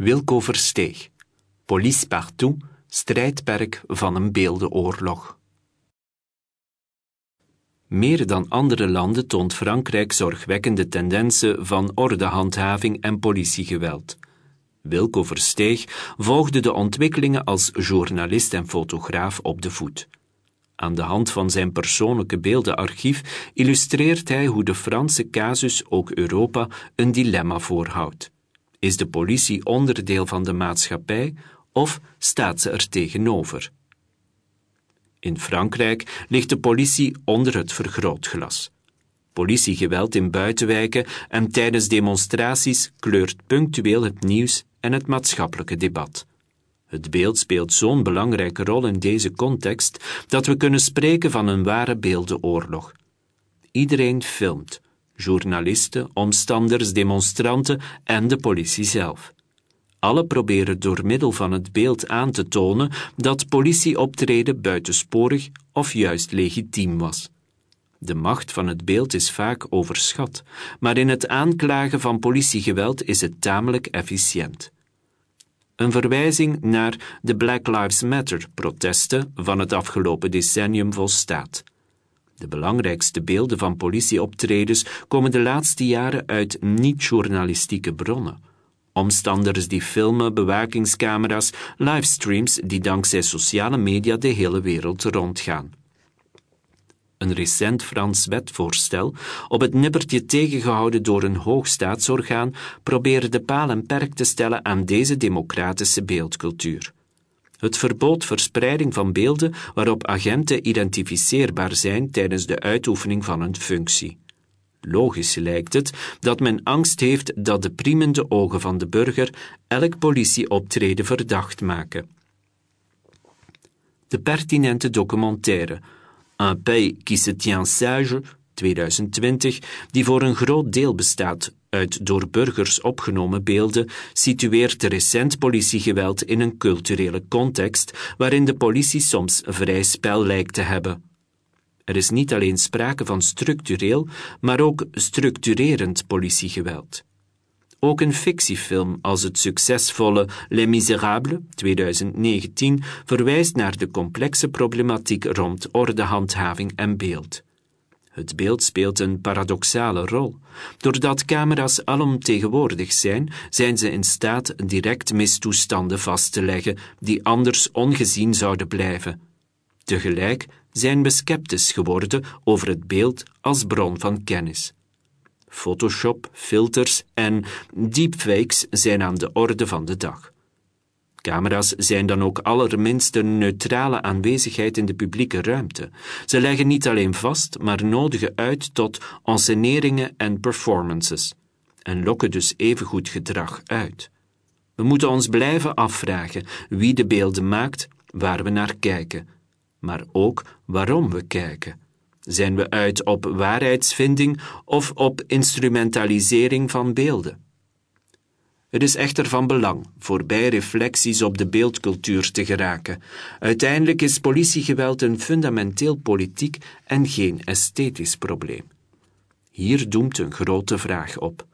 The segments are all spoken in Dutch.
Wilco Versteeg. Police partout, strijdperk van een beeldenoorlog. Meer dan andere landen toont Frankrijk zorgwekkende tendensen van ordehandhaving en politiegeweld. Wilco Versteeg volgde de ontwikkelingen als journalist en fotograaf op de voet. Aan de hand van zijn persoonlijke beeldenarchief illustreert hij hoe de Franse casus ook Europa een dilemma voorhoudt. Is de politie onderdeel van de maatschappij of staat ze er tegenover? In Frankrijk ligt de politie onder het vergrootglas. Politiegeweld in buitenwijken en tijdens demonstraties kleurt punctueel het nieuws en het maatschappelijke debat. Het beeld speelt zo'n belangrijke rol in deze context dat we kunnen spreken van een ware beeldenoorlog. Iedereen filmt, journalisten, omstanders, demonstranten en de politie zelf. Alle proberen door middel van het beeld aan te tonen dat politieoptreden buitensporig of juist legitiem was. De macht van het beeld is vaak overschat, maar in het aanklagen van politiegeweld is het tamelijk efficiënt. Een verwijzing naar de Black Lives Matter-protesten van het afgelopen decennium volstaat. De belangrijkste beelden van politieoptredens komen de laatste jaren uit niet-journalistieke bronnen. Omstanders die filmen, bewakingscamera's, livestreams die dankzij sociale media de hele wereld rondgaan. Een recent Frans wetvoorstel, op het nippertje tegengehouden door een hoogstaatsorgaan, probeerde de paal en perk te stellen aan deze democratische beeldcultuur. Het verbood verspreiding van beelden waarop agenten identificeerbaar zijn tijdens de uitoefening van een functie. Logisch lijkt het dat men angst heeft dat de priemende ogen van de burger elk politieoptreden verdacht maken. De pertinente documentaire Un pays qui se tient sage 2020, die voor een groot deel bestaat uit door burgers opgenomen beelden, situeert recent politiegeweld in een culturele context waarin de politie soms vrij spel lijkt te hebben. Er is niet alleen sprake van structureel, maar ook structurerend politiegeweld. Ook een fictiefilm als het succesvolle Les Miserables 2019 verwijst naar de complexe problematiek rond ordehandhaving en beeld. Het beeld speelt een paradoxale rol. Doordat camera's alomtegenwoordig zijn, zijn ze in staat direct mistoestanden vast te leggen die anders ongezien zouden blijven. Tegelijk zijn we sceptisch geworden over het beeld als bron van kennis. Photoshop, filters en deepfakes zijn aan de orde van de dag. Camera's zijn dan ook allerminst een neutrale aanwezigheid in de publieke ruimte. Ze leggen niet alleen vast, maar nodigen uit tot enseneringen en performances. En lokken dus evengoed gedrag uit. We moeten ons blijven afvragen wie de beelden maakt, waar we naar kijken, maar ook waarom we kijken. Zijn we uit op waarheidsvinding of op instrumentalisering van beelden? Het is echter van belang voorbij reflecties op de beeldcultuur te geraken. Uiteindelijk is politiegeweld een fundamenteel politiek en geen esthetisch probleem. Hier doemt een grote vraag op.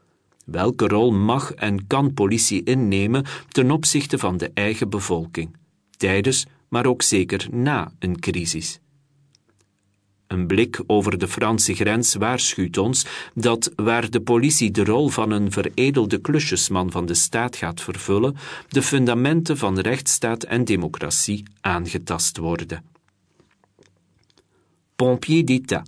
Welke rol mag en kan politie innemen ten opzichte van de eigen bevolking, tijdens, maar ook zeker na een crisis? Een blik over de Franse grens waarschuwt ons dat waar de politie de rol van een veredelde klusjesman van de staat gaat vervullen, de fundamenten van rechtsstaat en democratie aangetast worden. Pompier d'État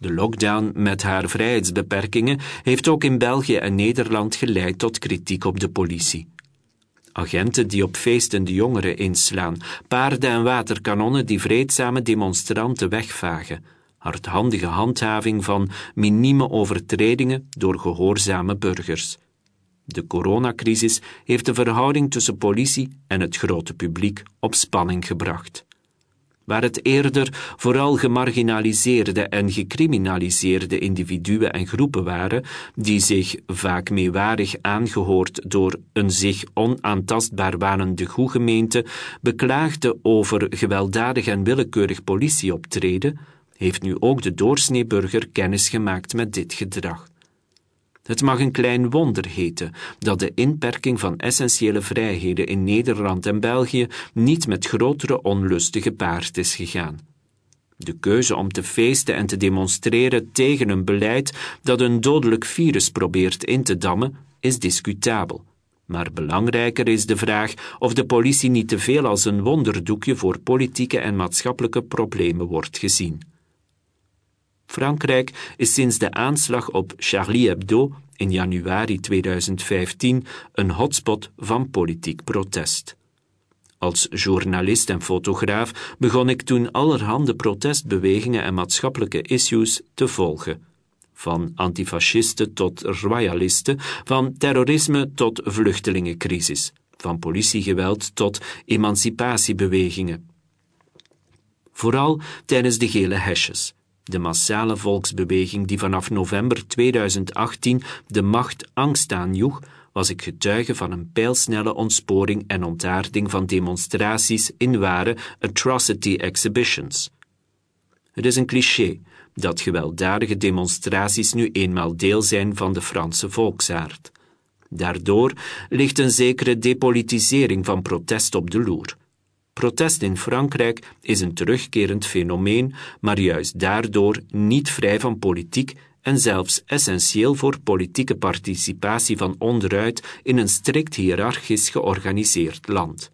de lockdown met haar vrijheidsbeperkingen heeft ook in België en Nederland geleid tot kritiek op de politie. Agenten die op feesten de jongeren inslaan, paarden en waterkanonnen die vreedzame demonstranten wegvagen, hardhandige handhaving van minieme overtredingen door gehoorzame burgers. De coronacrisis heeft de verhouding tussen politie en het grote publiek op spanning gebracht waar het eerder vooral gemarginaliseerde en gecriminaliseerde individuen en groepen waren, die zich vaak meewarig aangehoord door een zich onaantastbaar wanende goegemeente beklaagde over gewelddadig en willekeurig politieoptreden, heeft nu ook de doorsneeburger kennis gemaakt met dit gedrag. Het mag een klein wonder heten dat de inperking van essentiële vrijheden in Nederland en België niet met grotere onlusten gepaard is gegaan. De keuze om te feesten en te demonstreren tegen een beleid dat een dodelijk virus probeert in te dammen, is discutabel. Maar belangrijker is de vraag of de politie niet te veel als een wonderdoekje voor politieke en maatschappelijke problemen wordt gezien. Frankrijk is sinds de aanslag op Charlie Hebdo in januari 2015 een hotspot van politiek protest. Als journalist en fotograaf begon ik toen allerhande protestbewegingen en maatschappelijke issues te volgen. Van antifascisten tot royalisten, van terrorisme tot vluchtelingencrisis, van politiegeweld tot emancipatiebewegingen. Vooral tijdens de gele hesjes de massale volksbeweging die vanaf november 2018 de macht angst aanjoeg, was ik getuige van een pijlsnelle ontsporing en ontaarding van demonstraties in ware atrocity exhibitions. Het is een cliché dat gewelddadige demonstraties nu eenmaal deel zijn van de Franse volksaard. Daardoor ligt een zekere depolitisering van protest op de loer. Protest in Frankrijk is een terugkerend fenomeen, maar juist daardoor niet vrij van politiek en zelfs essentieel voor politieke participatie van onderuit in een strikt hiërarchisch georganiseerd land.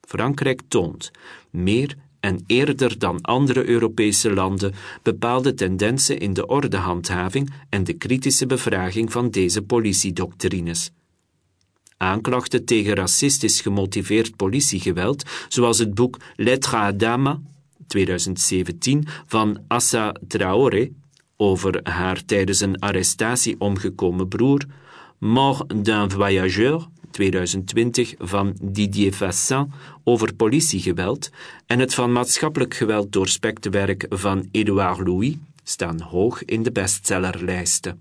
Frankrijk toont, meer en eerder dan andere Europese landen, bepaalde tendensen in de ordehandhaving en de kritische bevraging van deze politiedoctrines aanklachten tegen racistisch gemotiveerd politiegeweld, zoals het boek Lettre à Dama 2017 van Assa Traoré over haar tijdens een arrestatie omgekomen broer, Mort d'un voyageur 2020 van Didier Fassin over politiegeweld en het van maatschappelijk geweld doorspekte werk van Edouard Louis staan hoog in de bestsellerlijsten.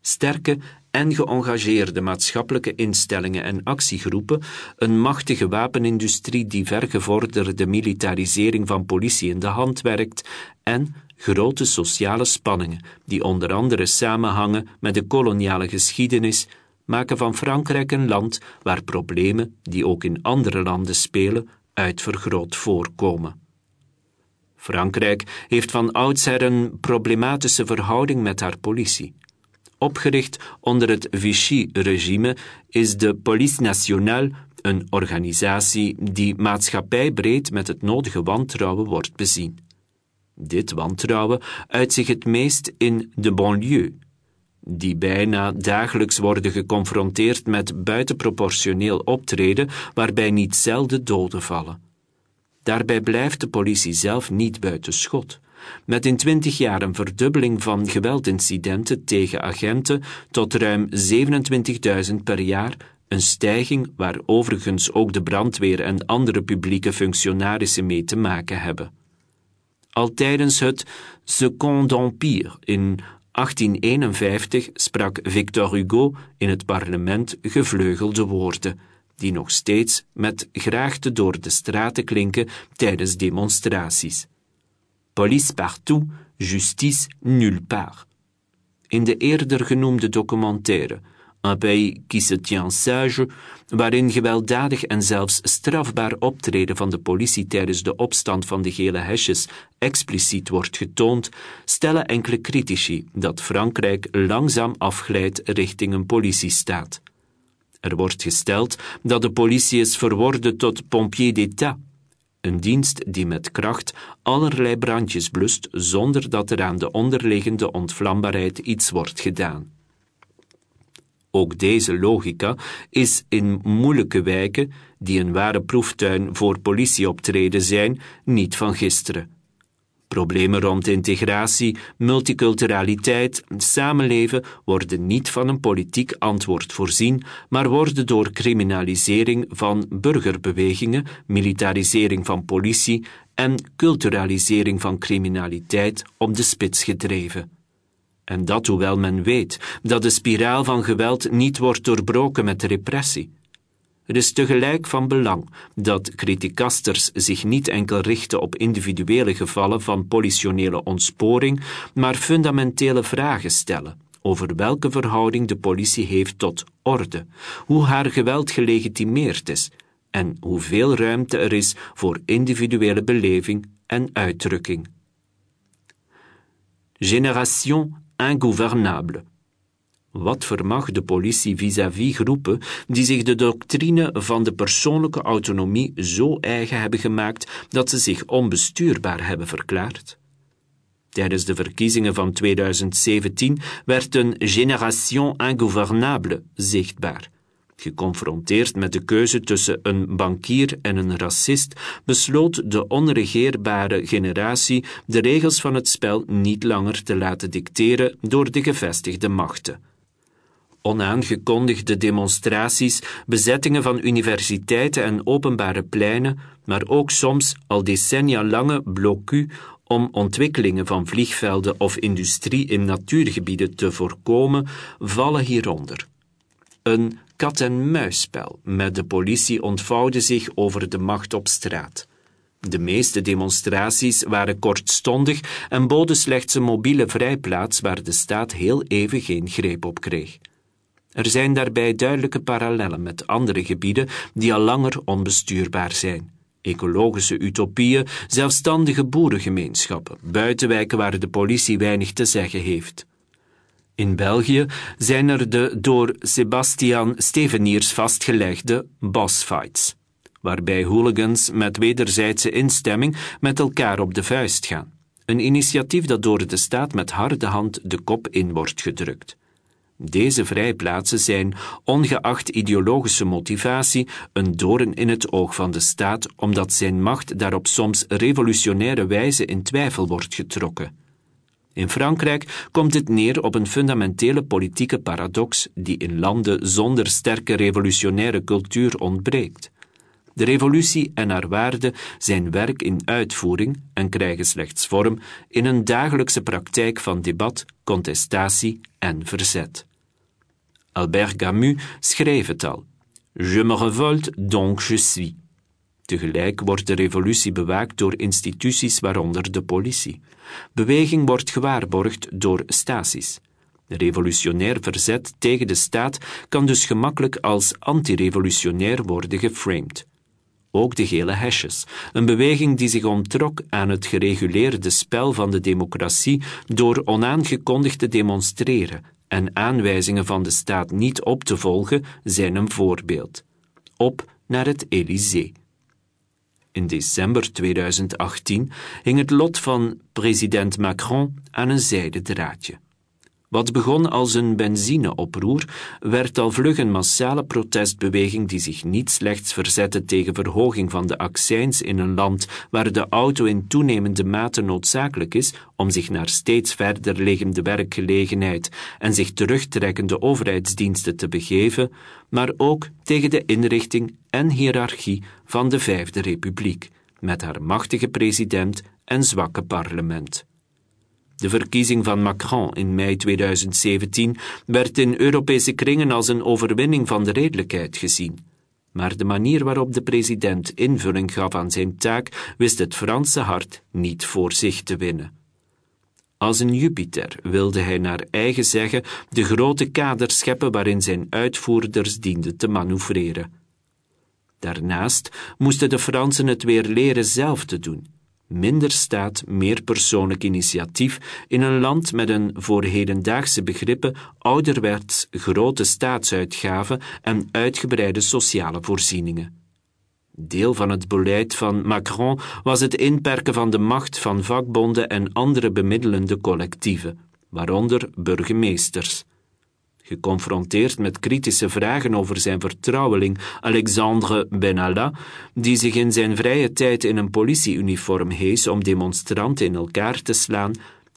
Sterke en geëngageerde maatschappelijke instellingen en actiegroepen, een machtige wapenindustrie die vergevorderde militarisering van politie in de hand werkt en grote sociale spanningen die onder andere samenhangen met de koloniale geschiedenis, maken van Frankrijk een land waar problemen die ook in andere landen spelen uitvergroot voorkomen. Frankrijk heeft van oudsher een problematische verhouding met haar politie. Opgericht onder het Vichy-regime is de Police Nationale een organisatie die maatschappijbreed met het nodige wantrouwen wordt bezien. Dit wantrouwen uit zich het meest in de banlieue, die bijna dagelijks worden geconfronteerd met buitenproportioneel optreden waarbij niet zelden doden vallen. Daarbij blijft de politie zelf niet buiten schot met in twintig jaar een verdubbeling van geweldincidenten tegen agenten tot ruim 27.000 per jaar, een stijging waar overigens ook de brandweer en andere publieke functionarissen mee te maken hebben. Al tijdens het Second Empire in 1851 sprak Victor Hugo in het parlement gevleugelde woorden, die nog steeds met graagte door de straten klinken tijdens demonstraties. Police partout, justice nulle part. In de eerder genoemde documentaire Un pays qui se tient sage, waarin gewelddadig en zelfs strafbaar optreden van de politie tijdens de opstand van de gele hesjes expliciet wordt getoond, stellen enkele critici dat Frankrijk langzaam afglijdt richting een politiestaat. Er wordt gesteld dat de politie is verworden tot pompier d'État, een dienst die met kracht allerlei brandjes blust zonder dat er aan de onderliggende ontvlambaarheid iets wordt gedaan. Ook deze logica is in moeilijke wijken, die een ware proeftuin voor politieoptreden zijn, niet van gisteren. Problemen rond integratie, multiculturaliteit, samenleven worden niet van een politiek antwoord voorzien, maar worden door criminalisering van burgerbewegingen, militarisering van politie en culturalisering van criminaliteit op de spits gedreven. En dat hoewel men weet dat de spiraal van geweld niet wordt doorbroken met repressie. Het is tegelijk van belang dat criticasters zich niet enkel richten op individuele gevallen van politionele ontsporing, maar fundamentele vragen stellen over welke verhouding de politie heeft tot orde, hoe haar geweld gelegitimeerd is en hoeveel ruimte er is voor individuele beleving en uitdrukking. Génération ingouvernable. Wat vermag de politie vis-à-vis groepen die zich de doctrine van de persoonlijke autonomie zo eigen hebben gemaakt dat ze zich onbestuurbaar hebben verklaard? Tijdens de verkiezingen van 2017 werd een génération ingouvernable zichtbaar. Geconfronteerd met de keuze tussen een bankier en een racist, besloot de onregeerbare generatie de regels van het spel niet langer te laten dicteren door de gevestigde machten. Onaangekondigde demonstraties, bezettingen van universiteiten en openbare pleinen, maar ook soms al decennia lange blocu om ontwikkelingen van vliegvelden of industrie in natuurgebieden te voorkomen, vallen hieronder. Een kat-en-muisspel met de politie ontvouwde zich over de macht op straat. De meeste demonstraties waren kortstondig en boden slechts een mobiele vrijplaats waar de staat heel even geen greep op kreeg. Er zijn daarbij duidelijke parallellen met andere gebieden die al langer onbestuurbaar zijn. Ecologische utopieën, zelfstandige boerengemeenschappen, buitenwijken waar de politie weinig te zeggen heeft. In België zijn er de door Sebastian Steveniers vastgelegde bossfights, waarbij hooligans met wederzijdse instemming met elkaar op de vuist gaan. Een initiatief dat door de staat met harde hand de kop in wordt gedrukt. Deze vrijplaatsen zijn, ongeacht ideologische motivatie, een doorn in het oog van de staat, omdat zijn macht daarop soms revolutionaire wijze in twijfel wordt getrokken. In Frankrijk komt het neer op een fundamentele politieke paradox die in landen zonder sterke revolutionaire cultuur ontbreekt. De revolutie en haar waarden zijn werk in uitvoering en krijgen slechts vorm in een dagelijkse praktijk van debat, contestatie en verzet. Albert Camus schreef het al. Je me revolte, donc je suis. Tegelijk wordt de revolutie bewaakt door instituties waaronder de politie. Beweging wordt gewaarborgd door staties. Revolutionair verzet tegen de staat kan dus gemakkelijk als antirevolutionair worden geframed. Ook de gele hesjes, een beweging die zich onttrok aan het gereguleerde spel van de democratie door onaangekondigd te demonstreren en aanwijzingen van de staat niet op te volgen, zijn een voorbeeld. Op naar het Élysée. In december 2018 hing het lot van president Macron aan een zijden draadje. Wat begon als een benzineoproer, werd al vlug een massale protestbeweging die zich niet slechts verzette tegen verhoging van de accijns in een land waar de auto in toenemende mate noodzakelijk is om zich naar steeds verder liggende werkgelegenheid en zich terugtrekkende overheidsdiensten te begeven, maar ook tegen de inrichting en hiërarchie van de Vijfde Republiek, met haar machtige president en zwakke parlement. De verkiezing van Macron in mei 2017 werd in Europese kringen als een overwinning van de redelijkheid gezien. Maar de manier waarop de president invulling gaf aan zijn taak wist het Franse hart niet voor zich te winnen. Als een Jupiter wilde hij naar eigen zeggen de grote kader scheppen waarin zijn uitvoerders dienden te manoeuvreren. Daarnaast moesten de Fransen het weer leren zelf te doen minder staat, meer persoonlijk initiatief in een land met een voor hedendaagse begrippen ouderwets grote staatsuitgaven en uitgebreide sociale voorzieningen. Deel van het beleid van Macron was het inperken van de macht van vakbonden en andere bemiddelende collectieven, waaronder burgemeesters. Geconfronteerd met kritische vragen over zijn vertrouweling Alexandre Benalla, die zich in zijn vrije tijd in een politieuniform hees om demonstranten in elkaar te slaan,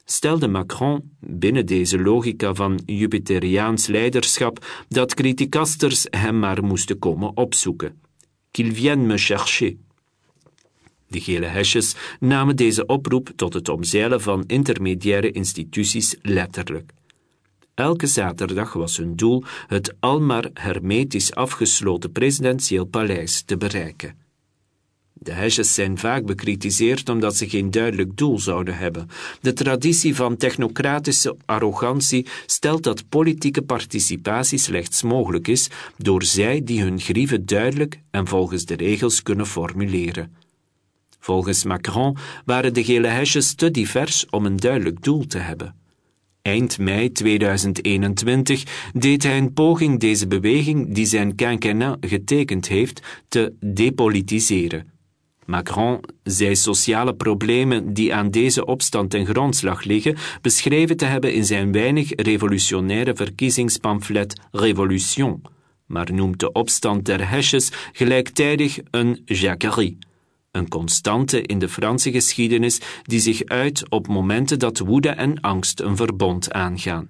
stelde Macron, binnen deze logica van Jupiteriaans leiderschap, dat criticasters hem maar moesten komen opzoeken. Qu'il vienne me chercher. De gele hesjes namen deze oproep tot het omzeilen van intermediaire instituties letterlijk. Elke zaterdag was hun doel het almaar hermetisch afgesloten presidentieel paleis te bereiken. De hesjes zijn vaak bekritiseerd omdat ze geen duidelijk doel zouden hebben. De traditie van technocratische arrogantie stelt dat politieke participatie slechts mogelijk is door zij die hun grieven duidelijk en volgens de regels kunnen formuleren. Volgens Macron waren de gele hesjes te divers om een duidelijk doel te hebben. Eind mei 2021 deed hij een poging deze beweging die zijn quinquennat getekend heeft te depolitiseren. Macron zei sociale problemen die aan deze opstand ten grondslag liggen beschreven te hebben in zijn weinig revolutionaire verkiezingspamflet Révolution, maar noemt de opstand der hesjes gelijktijdig een jacquerie, een constante in de Franse geschiedenis die zich uit op momenten dat woede en angst een verbond aangaan.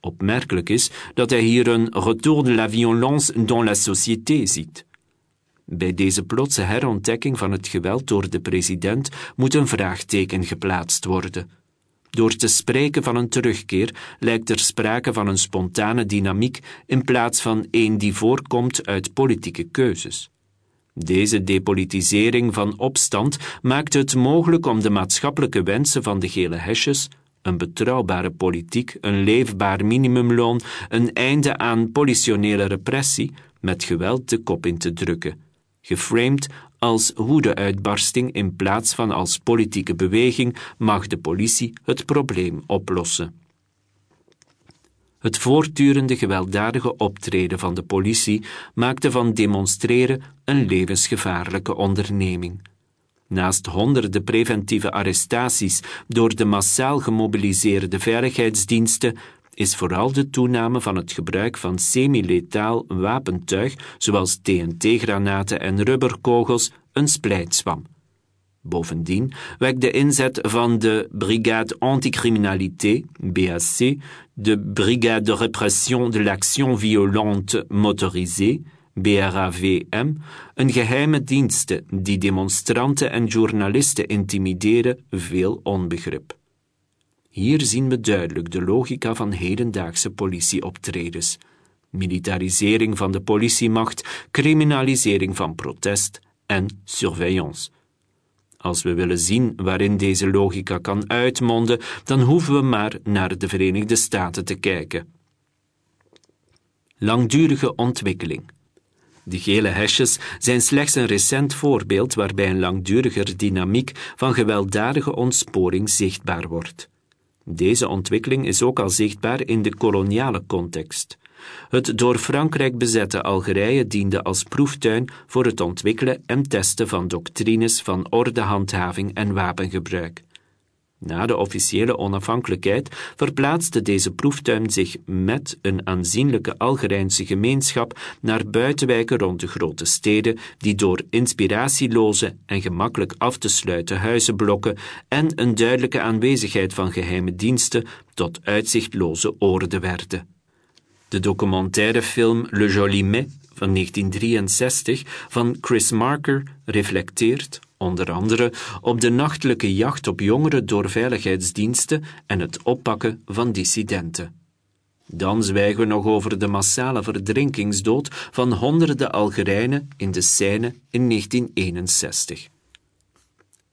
Opmerkelijk is dat hij hier een retour de la violence dans la société ziet. Bij deze plotse herontdekking van het geweld door de president moet een vraagteken geplaatst worden. Door te spreken van een terugkeer lijkt er sprake van een spontane dynamiek in plaats van een die voorkomt uit politieke keuzes. Deze depolitisering van opstand maakt het mogelijk om de maatschappelijke wensen van de gele hesjes, een betrouwbare politiek, een leefbaar minimumloon, een einde aan politionele repressie, met geweld de kop in te drukken geframed als woedeuitbarsting in plaats van als politieke beweging, mag de politie het probleem oplossen. Het voortdurende gewelddadige optreden van de politie maakte van demonstreren een levensgevaarlijke onderneming. Naast honderden preventieve arrestaties door de massaal gemobiliseerde veiligheidsdiensten is vooral de toename van het gebruik van semi-letaal wapentuig, zoals TNT-granaten en rubberkogels, een splijtswam. Bovendien wekt de inzet van de Brigade Anticriminalité, BAC, de Brigade de Répression de l'Action Violente Motorisée, BRAVM, een geheime dienste die demonstranten en journalisten intimideren, veel onbegrip. Hier zien we duidelijk de logica van hedendaagse politieoptredens. Militarisering van de politiemacht, criminalisering van protest en surveillance. Als we willen zien waarin deze logica kan uitmonden, dan hoeven we maar naar de Verenigde Staten te kijken. Langdurige ontwikkeling. De gele hesjes zijn slechts een recent voorbeeld waarbij een langduriger dynamiek van gewelddadige ontsporing zichtbaar wordt. Deze ontwikkeling is ook al zichtbaar in de koloniale context. Het door Frankrijk bezette Algerije diende als proeftuin voor het ontwikkelen en testen van doctrines van ordehandhaving en wapengebruik. Na de officiële onafhankelijkheid verplaatste deze proeftuin zich met een aanzienlijke Algerijnse gemeenschap naar buitenwijken rond de grote steden, die door inspiratieloze en gemakkelijk af te sluiten huizenblokken en een duidelijke aanwezigheid van geheime diensten tot uitzichtloze orde werden. De documentairefilm Le Joli Mai van 1963 van Chris Marker reflecteert, onder andere op de nachtelijke jacht op jongeren door veiligheidsdiensten en het oppakken van dissidenten. Dan zwijgen we nog over de massale verdrinkingsdood van honderden Algerijnen in de Seine in 1961.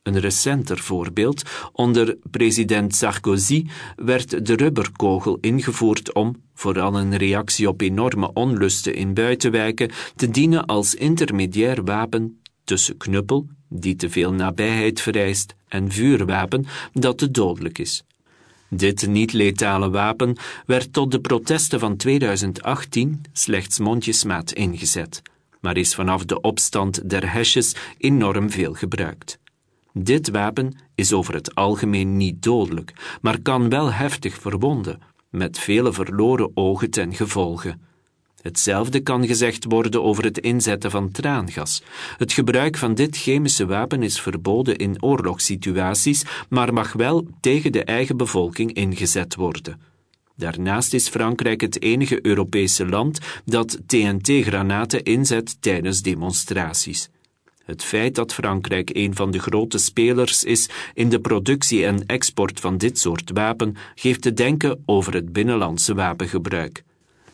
Een recenter voorbeeld, onder president Sarkozy werd de rubberkogel ingevoerd om, vooral een reactie op enorme onlusten in buitenwijken, te dienen als intermediair wapen tussen knuppel die te veel nabijheid vereist, en vuurwapen dat te dodelijk is. Dit niet-letale wapen werd tot de protesten van 2018 slechts mondjesmaat ingezet, maar is vanaf de opstand der hesjes enorm veel gebruikt. Dit wapen is over het algemeen niet dodelijk, maar kan wel heftig verwonden, met vele verloren ogen ten gevolge. Hetzelfde kan gezegd worden over het inzetten van traangas. Het gebruik van dit chemische wapen is verboden in oorlogssituaties, maar mag wel tegen de eigen bevolking ingezet worden. Daarnaast is Frankrijk het enige Europese land dat TNT-granaten inzet tijdens demonstraties. Het feit dat Frankrijk een van de grote spelers is in de productie en export van dit soort wapen geeft te denken over het binnenlandse wapengebruik.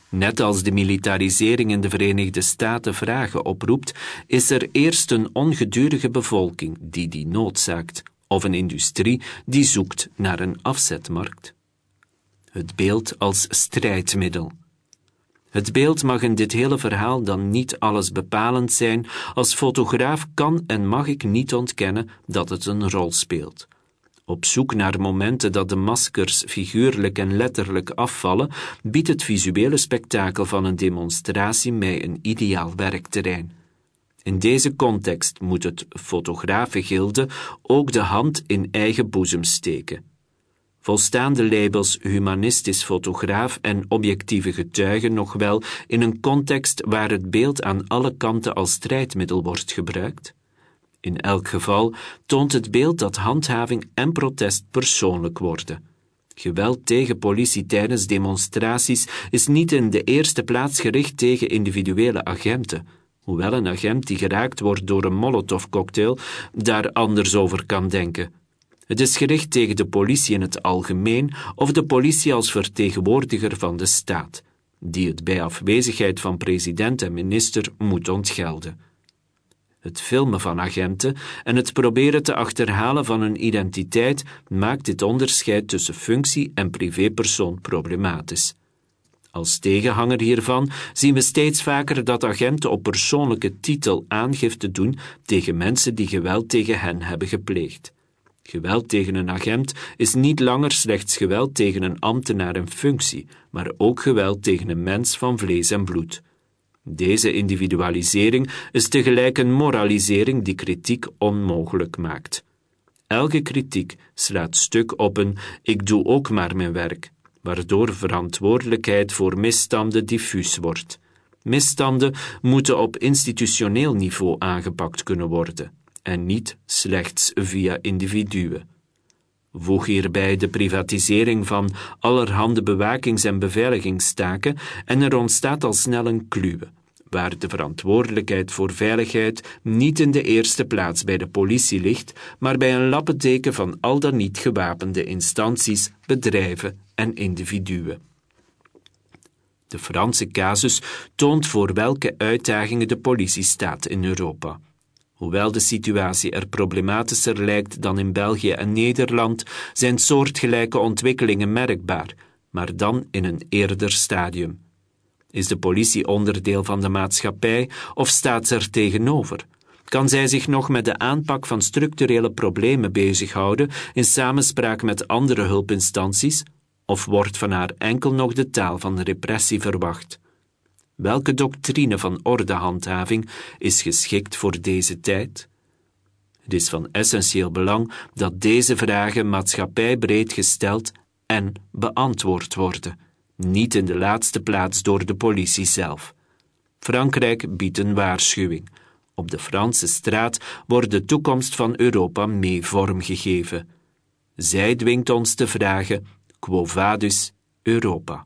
Net als de militarisering in de Verenigde Staten vragen oproept, is er eerst een ongedurige bevolking die die noodzaakt, of een industrie die zoekt naar een afzetmarkt. Het beeld als strijdmiddel. Het beeld mag in dit hele verhaal dan niet alles bepalend zijn. Als fotograaf kan en mag ik niet ontkennen dat het een rol speelt. Op zoek naar momenten dat de maskers figuurlijk en letterlijk afvallen, biedt het visuele spektakel van een demonstratie mij een ideaal werkterrein. In deze context moet het fotografengilde ook de hand in eigen boezem steken. Volstaan de labels humanistisch fotograaf en objectieve getuige nog wel in een context waar het beeld aan alle kanten als strijdmiddel wordt gebruikt? In elk geval toont het beeld dat handhaving en protest persoonlijk worden. Geweld tegen politie tijdens demonstraties is niet in de eerste plaats gericht tegen individuele agenten, hoewel een agent die geraakt wordt door een molotovcocktail daar anders over kan denken. Het is gericht tegen de politie in het algemeen of de politie als vertegenwoordiger van de staat, die het bij afwezigheid van president en minister moet ontgelden het filmen van agenten en het proberen te achterhalen van hun identiteit maakt dit onderscheid tussen functie en privépersoon problematisch. Als tegenhanger hiervan zien we steeds vaker dat agenten op persoonlijke titel aangifte doen tegen mensen die geweld tegen hen hebben gepleegd. Geweld tegen een agent is niet langer slechts geweld tegen een ambtenaar in functie, maar ook geweld tegen een mens van vlees en bloed. Deze individualisering is tegelijk een moralisering die kritiek onmogelijk maakt. Elke kritiek slaat stuk op een ik doe ook maar mijn werk, waardoor verantwoordelijkheid voor misstanden diffuus wordt. Misstanden moeten op institutioneel niveau aangepakt kunnen worden en niet slechts via individuen. Voeg hierbij de privatisering van allerhande bewakings- en beveiligingstaken en er ontstaat al snel een kluwe, waar de verantwoordelijkheid voor veiligheid niet in de eerste plaats bij de politie ligt, maar bij een lappendeken van al dan niet gewapende instanties, bedrijven en individuen. De Franse casus toont voor welke uitdagingen de politie staat in Europa. Hoewel de situatie er problematischer lijkt dan in België en Nederland, zijn soortgelijke ontwikkelingen merkbaar, maar dan in een eerder stadium. Is de politie onderdeel van de maatschappij of staat ze er tegenover? Kan zij zich nog met de aanpak van structurele problemen bezighouden in samenspraak met andere hulpinstanties? Of wordt van haar enkel nog de taal van de repressie verwacht? Welke doctrine van ordehandhaving is geschikt voor deze tijd? Het is van essentieel belang dat deze vragen maatschappijbreed gesteld en beantwoord worden, niet in de laatste plaats door de politie zelf. Frankrijk biedt een waarschuwing. Op de Franse straat wordt de toekomst van Europa mee vormgegeven. Zij dwingt ons te vragen: Quo vadis Europa?